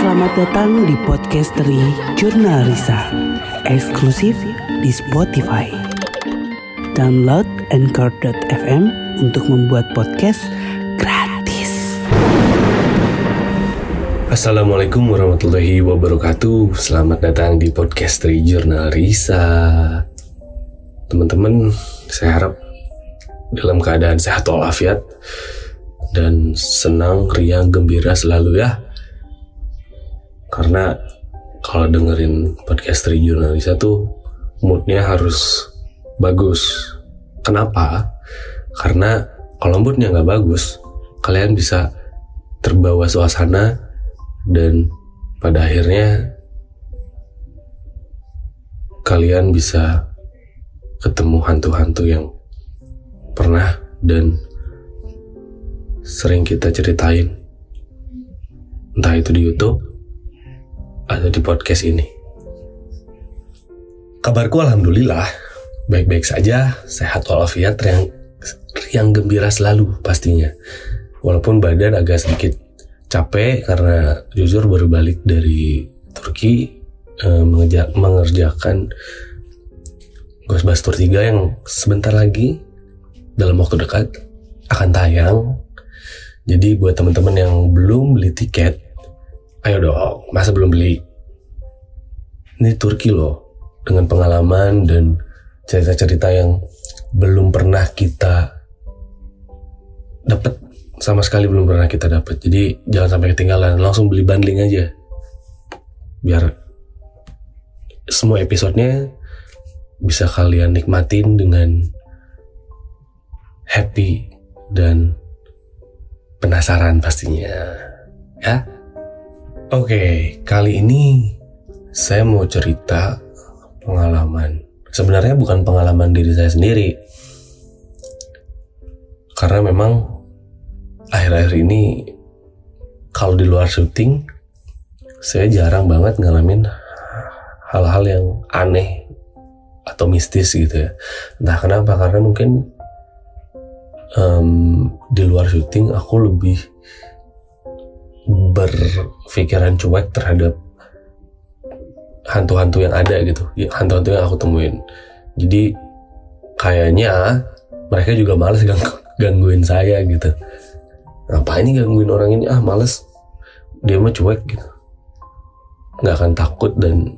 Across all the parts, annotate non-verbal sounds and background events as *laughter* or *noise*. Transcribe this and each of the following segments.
Selamat datang di Podcastery Jurnal Risa Eksklusif di Spotify. Download Anchor.fm untuk membuat podcast gratis. Assalamualaikum warahmatullahi wabarakatuh. Selamat datang di Podcastery Jurnal Risa. Teman-teman, saya harap dalam keadaan sehat walafiat dan senang, riang, gembira selalu ya karena kalau dengerin podcast jurnalisa tuh moodnya harus bagus. Kenapa? Karena kalau moodnya nggak bagus, kalian bisa terbawa suasana dan pada akhirnya kalian bisa ketemu hantu-hantu yang pernah dan sering kita ceritain entah itu di YouTube ada di podcast ini. Kabarku alhamdulillah baik-baik saja, sehat walafiat, yang yang gembira selalu pastinya. Walaupun badan agak sedikit capek karena jujur baru balik dari Turki eh, mengerjakan Ghostbuster 3 yang sebentar lagi dalam waktu dekat akan tayang. Jadi buat teman-teman yang belum beli tiket Ayo dong, masa belum beli? Ini Turki loh, dengan pengalaman dan cerita-cerita yang belum pernah kita dapat sama sekali belum pernah kita dapat. Jadi jangan sampai ketinggalan, langsung beli bundling aja. Biar semua episodenya bisa kalian nikmatin dengan happy dan penasaran pastinya. Ya. Oke, kali ini saya mau cerita pengalaman. Sebenarnya bukan pengalaman diri saya sendiri. Karena memang akhir-akhir ini kalau di luar syuting saya jarang banget ngalamin hal-hal yang aneh atau mistis gitu ya. Entah kenapa karena mungkin um, di luar syuting aku lebih berpikiran cuek terhadap hantu-hantu yang ada gitu. Ya, hantu-hantu yang aku temuin. Jadi kayaknya mereka juga males gang gangguin saya gitu. Ngapain ini gangguin orang ini? Ah males. Dia mah cuek gitu. Nggak akan takut dan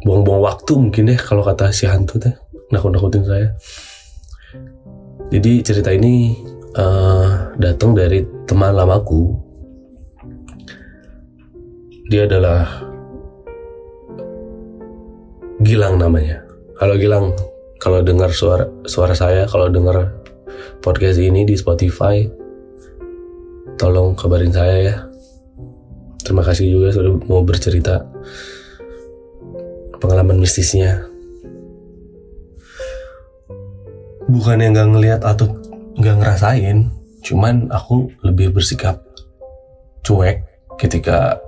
buang-buang waktu mungkin ya kalau kata si hantu teh nakut-nakutin saya. Jadi cerita ini uh, datang dari teman lamaku. Dia adalah Gilang namanya. Kalau Gilang, kalau dengar suara suara saya, kalau dengar podcast ini di Spotify, tolong kabarin saya ya. Terima kasih juga sudah mau bercerita pengalaman mistisnya. Bukan yang gak ngelihat atau nggak ngerasain. Cuman aku lebih bersikap cuek ketika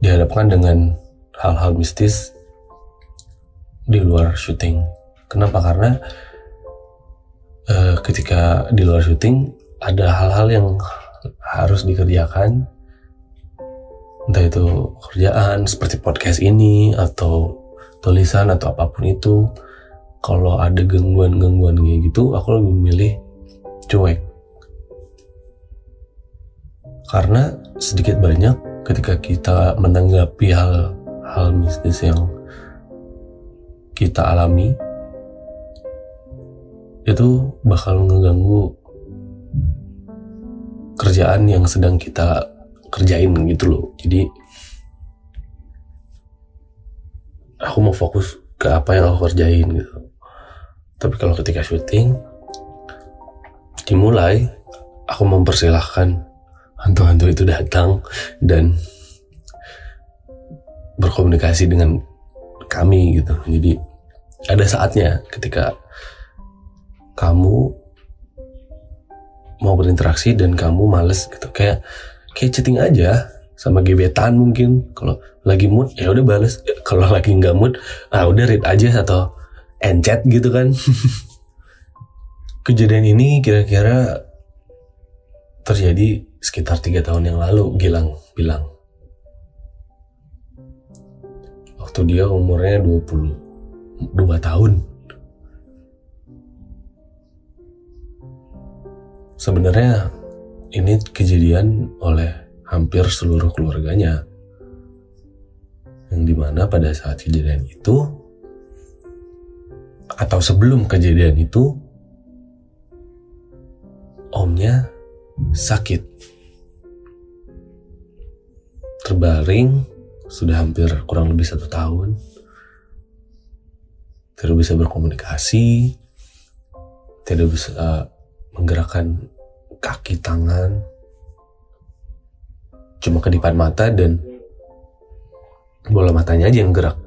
dihadapkan dengan hal-hal mistis di luar syuting. Kenapa? Karena uh, ketika di luar syuting ada hal-hal yang harus dikerjakan. Entah itu kerjaan seperti podcast ini atau tulisan atau apa pun itu kalau ada gangguan-gangguan kayak gitu aku lebih memilih cuek. Karena sedikit banyak ketika kita menanggapi hal hal mistis yang kita alami itu bakal ngeganggu kerjaan yang sedang kita kerjain gitu loh. Jadi aku mau fokus ke apa yang aku kerjain gitu. Tapi kalau ketika syuting dimulai, aku mempersilahkan hantu-hantu itu datang dan berkomunikasi dengan kami gitu. Jadi ada saatnya ketika kamu mau berinteraksi dan kamu males gitu kayak kayak chatting aja sama gebetan mungkin kalau lagi mood ya udah bales. Kalau lagi nggak mood ah udah read aja atau end chat gitu kan. *laughs* Kejadian ini kira-kira terjadi sekitar tiga tahun yang lalu Gilang bilang. Waktu dia umurnya 22 tahun. Sebenarnya ini kejadian oleh hampir seluruh keluarganya yang di mana pada saat kejadian itu atau sebelum kejadian itu omnya sakit. Terbaring sudah hampir kurang lebih satu tahun. Tidak bisa berkomunikasi tidak bisa uh, menggerakkan kaki tangan. Cuma kedipan mata dan bola matanya aja yang gerak.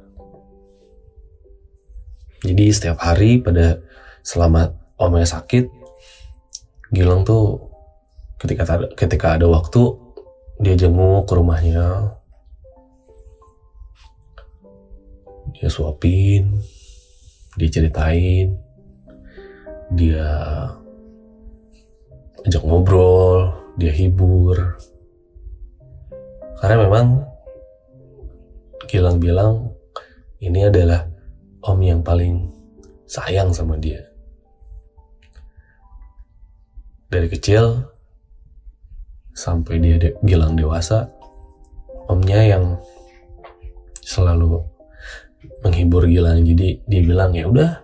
Jadi setiap hari pada selama omnya sakit Gilang tuh ketika ketika ada waktu dia jenguk ke rumahnya. Dia suapin dia ceritain dia ajak ngobrol dia hibur. Karena memang Gilang bilang ini adalah om yang paling sayang sama dia. Dari kecil sampai dia de Gilang dewasa omnya yang selalu menghibur Gilang. Jadi dia bilang ya udah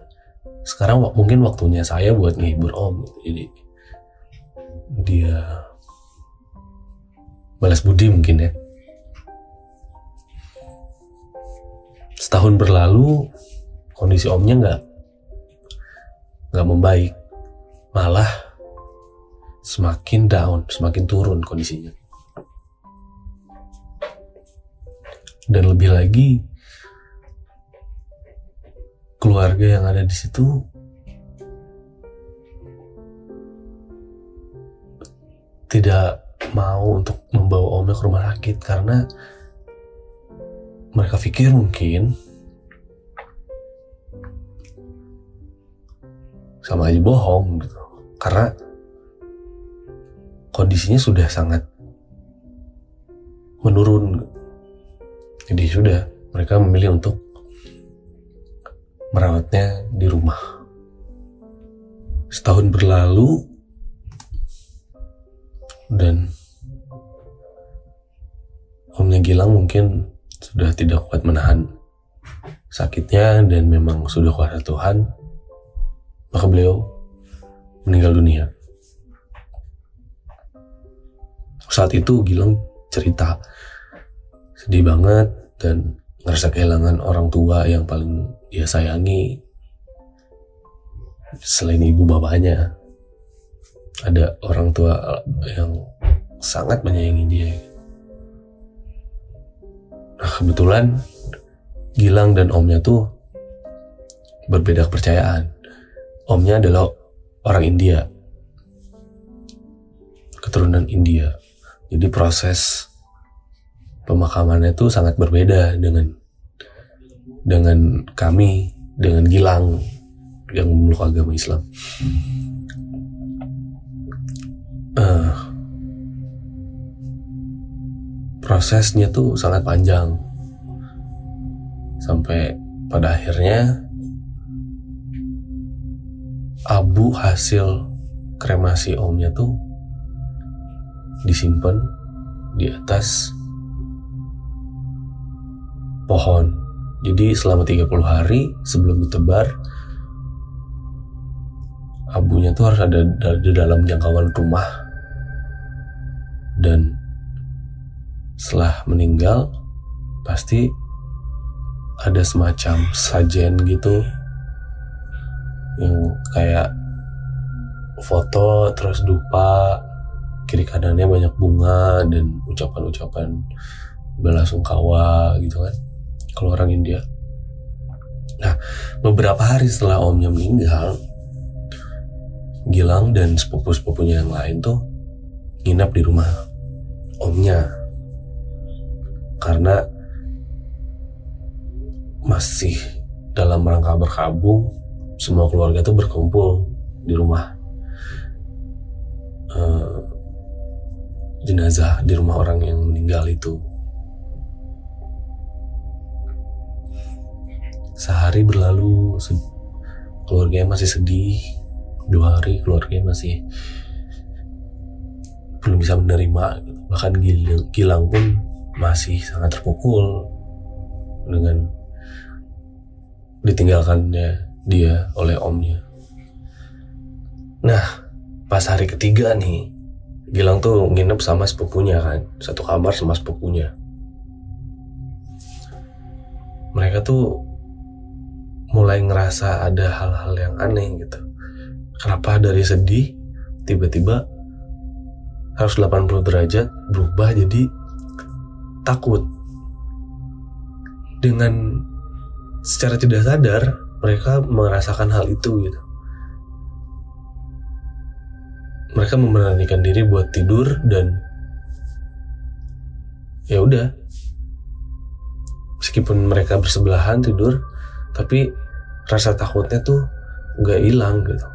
sekarang mungkin waktunya saya buat menghibur om. Jadi dia balas budi mungkin ya setahun berlalu kondisi omnya nggak nggak membaik. Malah semakin down semakin turun kondisinya. Dan lebih lagi keluarga yang ada di situ tidak mau untuk membawa omnya ke rumah sakit karena mereka pikir mungkin. Sama aja bohong gitu. Karena kondisinya sudah sangat menurun. Jadi sudah mereka memilih untuk merawatnya di rumah. Setahun berlalu dan omnya Gilang mungkin sudah tidak kuat menahan sakitnya dan memang sudah kuasa Tuhan maka beliau meninggal dunia saat itu Gilang cerita sedih banget dan ngerasa kehilangan orang tua yang paling dia sayangi selain ibu bapaknya ada orang tua yang sangat menyayangi dia. Nah kebetulan Gilang dan omnya tuh berbeda kepercayaan. Omnya adalah orang India, keturunan India. Jadi proses pemakamannya tuh sangat berbeda dengan dengan kami, dengan Gilang yang memeluk agama Islam uh, prosesnya tuh sangat panjang sampai pada akhirnya abu hasil kremasi omnya tuh disimpan di atas pohon. Jadi selama 30 hari sebelum ditebar abunya tuh harus ada di dalam jangkauan rumah dan setelah meninggal pasti ada semacam sajen gitu yang kayak foto terus dupa kiri kanannya banyak bunga dan ucapan-ucapan belasungkawa gitu kan kalau orang India. Nah beberapa hari setelah omnya meninggal, Gilang dan sepupu-sepupunya yang lain tuh nginap di rumah omnya karena masih dalam rangka berkabung semua keluarga tuh berkumpul di rumah uh, jenazah di rumah orang yang meninggal itu. Sehari berlalu, keluarganya masih sedih. Dua hari keluarganya masih belum bisa menerima. Bahkan Gilang pun masih sangat terpukul dengan ditinggalkannya dia oleh omnya. Nah, pas hari ketiga nih, Gilang tuh nginep sama sepupunya kan, satu kamar sama sepupunya. Mereka tuh mulai ngerasa ada hal-hal yang aneh gitu. Kenapa dari sedih tiba-tiba harus 80 derajat berubah jadi takut. Dengan secara tidak sadar mereka merasakan hal itu gitu. mereka memberanikan diri buat tidur dan ya udah meskipun mereka bersebelahan tidur tapi rasa takutnya tuh nggak hilang gitu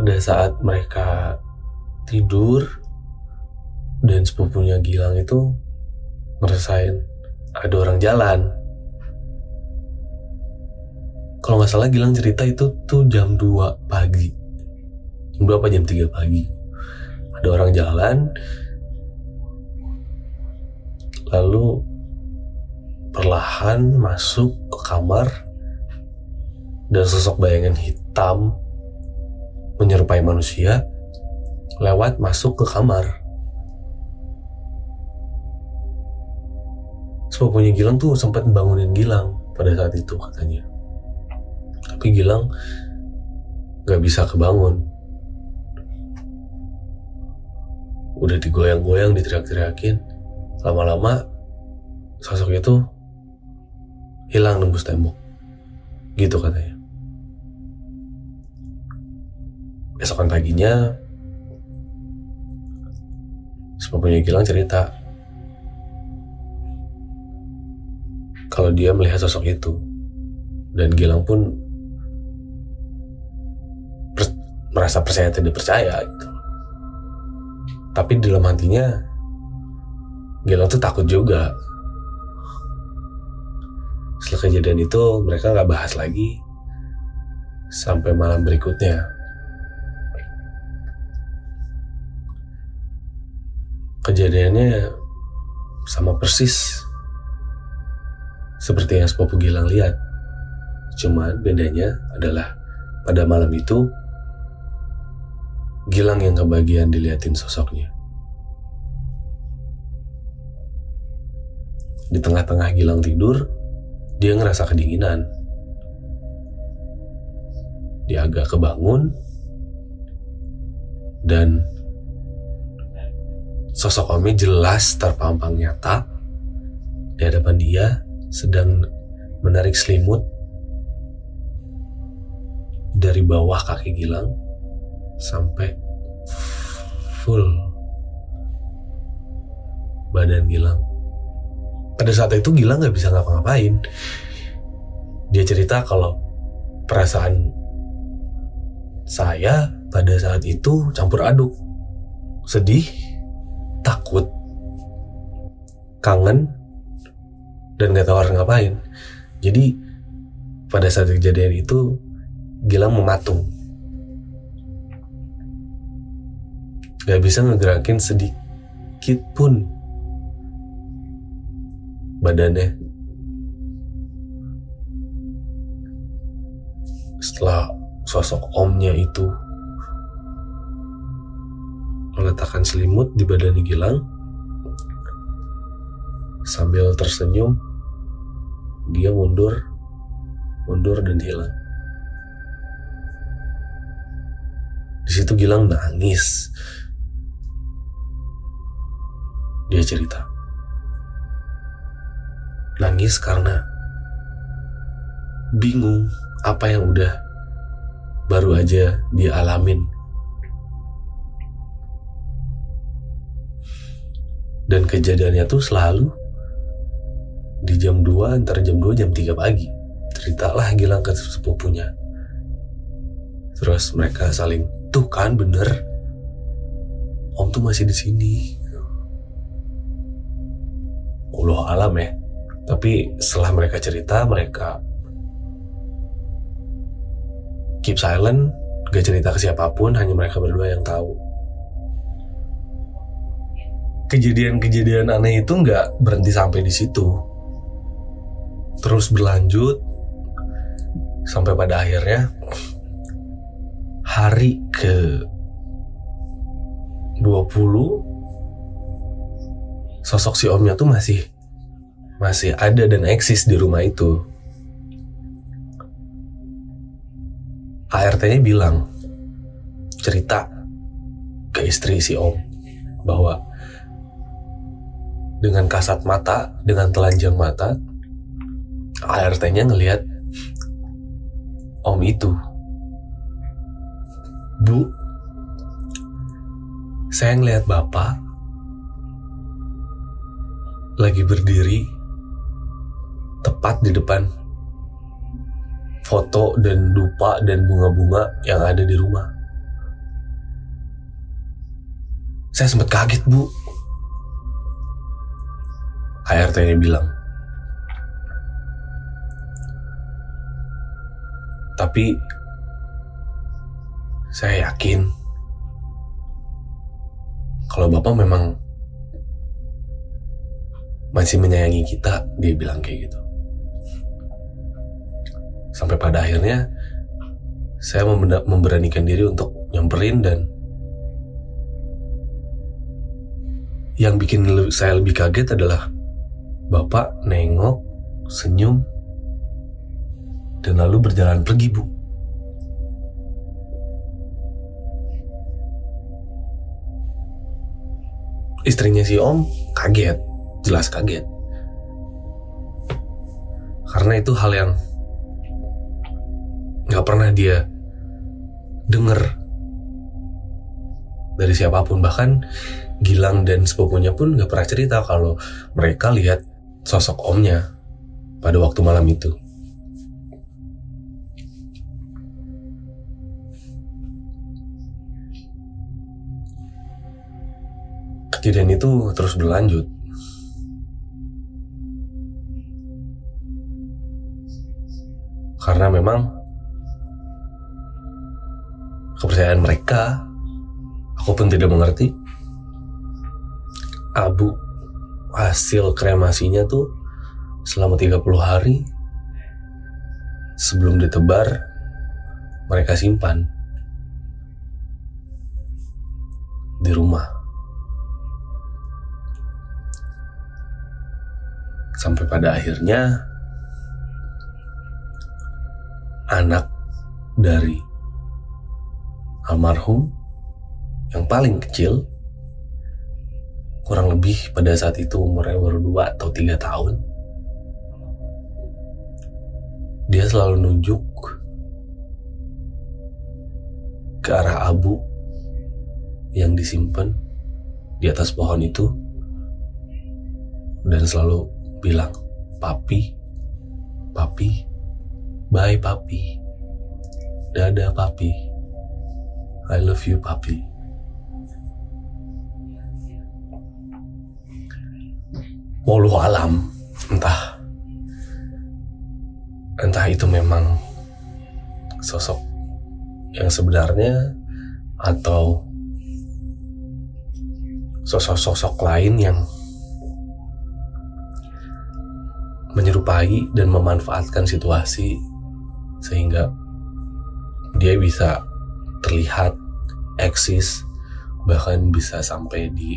pada saat mereka tidur dan sepupunya Gilang itu ngerasain ada orang jalan. Kalau nggak salah Gilang cerita itu tuh jam 2 pagi. Jam 2 apa jam 3 pagi. Ada orang jalan. Lalu perlahan masuk ke kamar. Dan sosok bayangan hitam menyerupai manusia lewat masuk ke kamar sepupunya Gilang tuh sempat bangunin Gilang pada saat itu katanya tapi Gilang gak bisa kebangun. Udah digoyang-goyang, diteriak-teriakin. Lama-lama sosok itu hilang nembus tembok. Gitu katanya. Besokan paginya, sepupunya Gilang cerita kalau dia melihat sosok itu dan Gilang pun merasa percaya tidak percaya gitu. Tapi dalam hatinya Gilang tuh takut juga. Setelah kejadian itu mereka nggak bahas lagi sampai malam berikutnya. Kejadiannya sama persis seperti yang sepupu Gilang lihat. Cuman bedanya adalah pada malam itu Gilang yang kebagian diliatin sosoknya. Di tengah-tengah Gilang tidur, dia ngerasa kedinginan. Dia agak kebangun, dan sosok Omi jelas terpampang nyata di hadapan dia sedang menarik selimut dari bawah kaki Gilang sampai full badan Gilang. Pada saat itu Gilang nggak bisa ngapa-ngapain. Dia cerita kalau perasaan saya pada saat itu campur aduk. Sedih, takut, kangen, dan gak tahu harus ngapain. Jadi pada saat kejadian itu Gilang mematung gak bisa ngegerakin sedikit pun badannya setelah sosok omnya itu meletakkan selimut di badan Gilang sambil tersenyum dia mundur mundur dan hilang di situ Gilang nangis dia cerita. Nangis karena bingung apa yang udah baru aja dia alamin. Dan kejadiannya tuh selalu di jam 2 antara jam 2 jam 3 pagi. Ceritalah Gilang ke sepupunya. Terus mereka saling tuh kan bener om tuh masih di sini Allah alam ya tapi setelah mereka cerita mereka keep silent gak cerita ke siapa pun hanya mereka berdua yang tahu kejadian-kejadian aneh itu nggak berhenti sampai di situ terus berlanjut sampai pada akhirnya hari ke 20 sosok si omnya tuh masih masih ada dan eksis di rumah itu. ART-nya bilang cerita ke istri si om bahwa dengan kasat mata, dengan telanjang mata, ART-nya ngelihat om itu. Bu, saya ngelihat bapak lagi berdiri tepat di depan foto dan dupa dan bunga-bunga yang ada di rumah. Saya sempat kaget bu. ART-nya bilang. Tapi saya yakin kalau bapak memang masih menyayangi kita, dia bilang kayak gitu. Sampai pada akhirnya saya memberanikan diri untuk nyamperin dan yang bikin saya lebih kaget adalah bapak nengok, senyum, dan lalu berjalan pergi bu. Istrinya si om kaget, jelas kaget. Karena itu hal yang nggak pernah dia denger dari siapa pun bahkan Gilang dan sepupunya pun nggak pernah cerita kalau mereka lihat sosok omnya pada waktu malam itu. Kejadian itu terus berlanjut. Karena memang kepercayaan mereka aku pun tidak mengerti abu hasil kremasinya tuh selama 30 hari sebelum ditebar mereka simpan di rumah sampai pada akhirnya anak dari almarhum yang paling kecil kurang lebih pada saat itu umurnya baru 2 atau 3 tahun dia selalu nunjuk ke arah abu yang disimpan di atas pohon itu dan selalu bilang papi papi bye papi dadah papi I love you papi. Walau alam, entah entah itu memang sosok yang sebenarnya atau sosok-sosok lain yang menyerupai dan memanfaatkan situasi sehingga dia bisa terlihat eksis bahkan bisa sampai di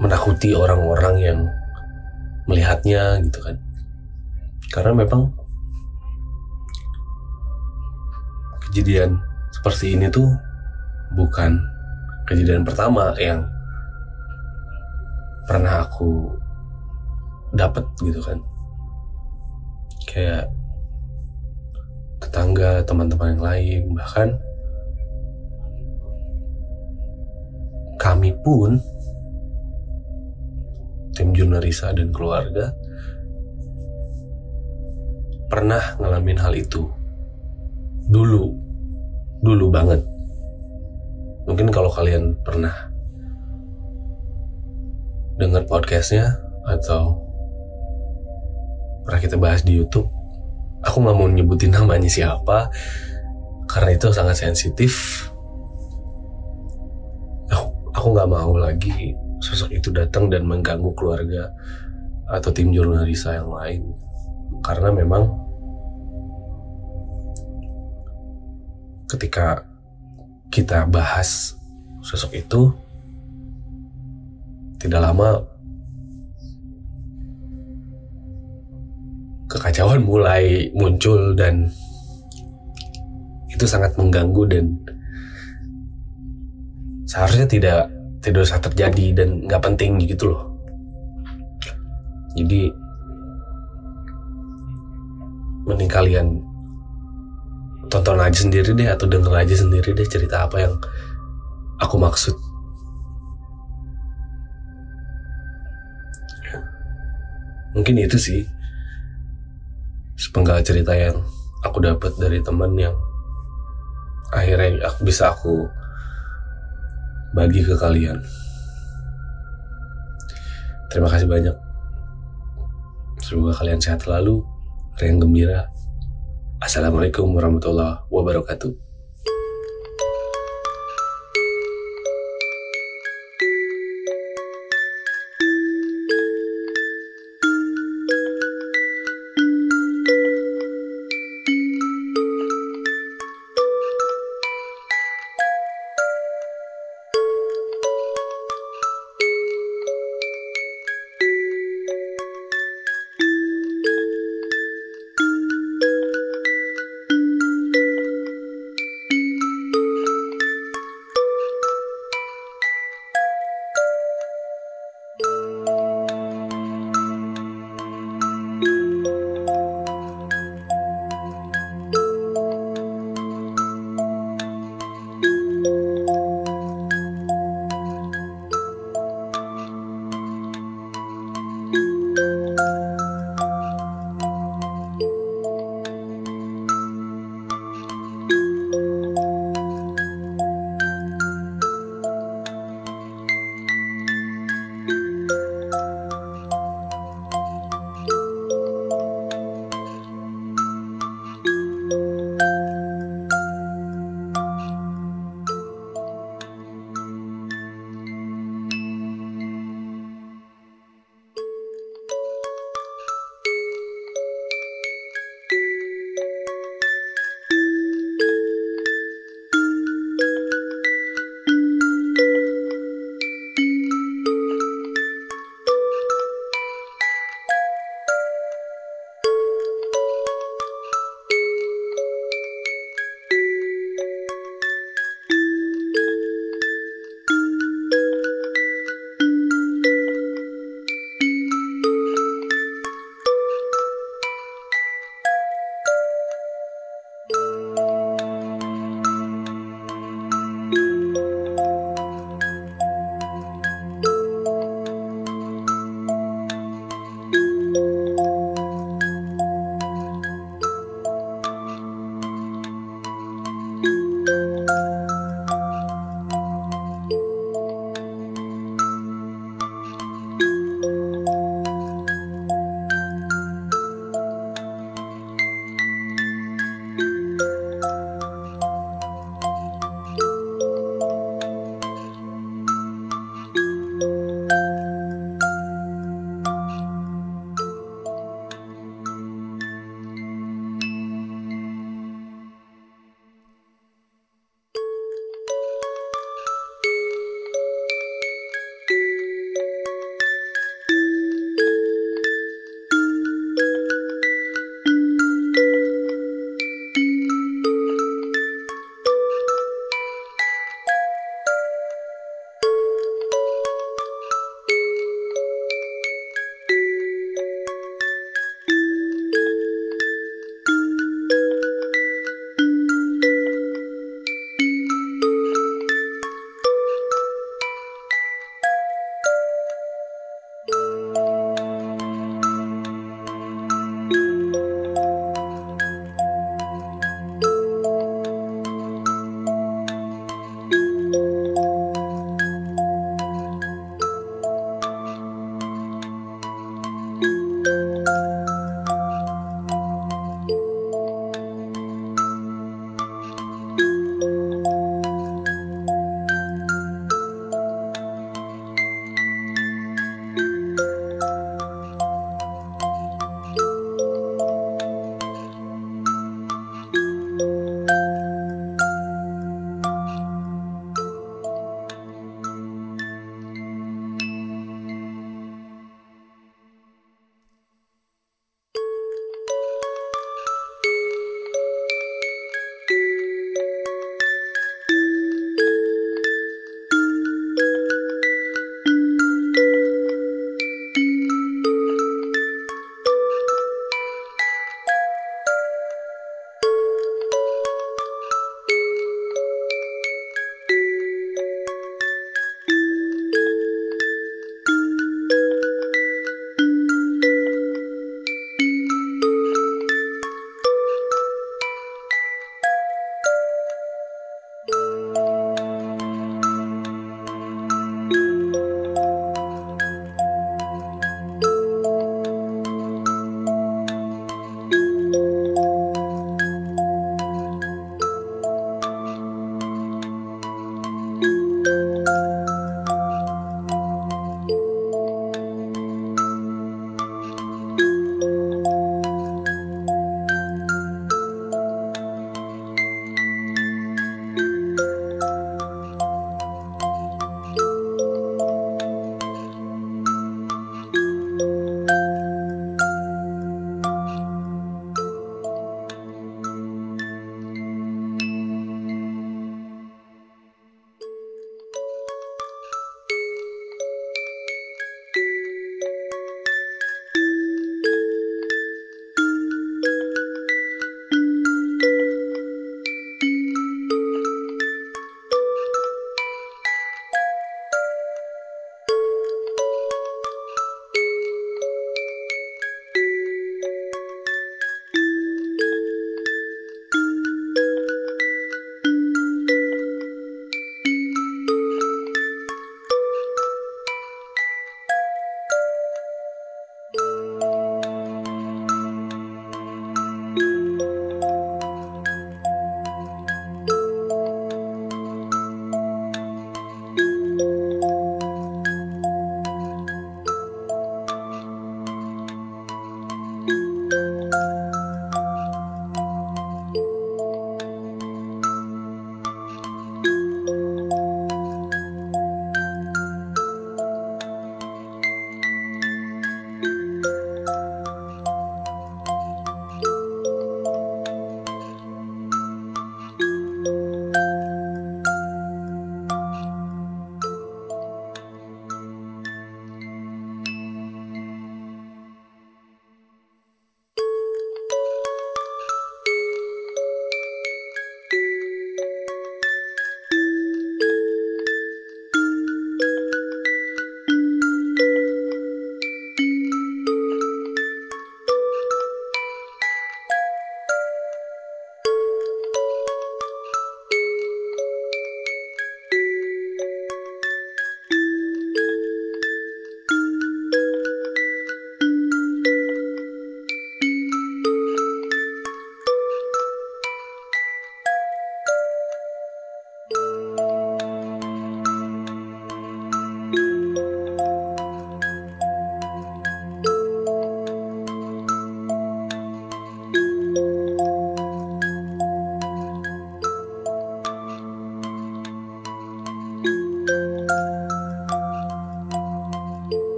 menakuti orang-orang yang melihatnya gitu kan. Karena memang kejadian seperti ini tuh bukan kejadian pertama yang pernah aku dapat gitu kan. Kayak tetangga teman-teman yang lain bahkan kami pun tim jurnalisa dan keluarga pernah ngalamin hal itu. Dulu dulu banget. Mungkin kalau kalian pernah dengar podcastnya atau pernah kita bahas di YouTube. Aku nggak mau nyebutin namanya siapa karena itu sangat sensitif. Aku nggak mau lagi sosok itu datang dan mengganggu keluarga atau tim jurnalisa yang lain. Karena memang ketika kita bahas sosok itu tidak lama kekacauan mulai muncul dan itu sangat mengganggu dan seharusnya tidak tidak usah terjadi dan nggak penting gitu loh. Jadi mending kalian tonton aja sendiri deh atau denger aja sendiri deh cerita apa yang aku maksud. Mungkin itu sih sepenggal cerita yang aku dapat dari teman yang akhirnya aku bisa aku bagi ke kalian. Terima kasih banyak. Semoga kalian sehat selalu, riang gembira. Assalamualaikum warahmatullahi wabarakatuh.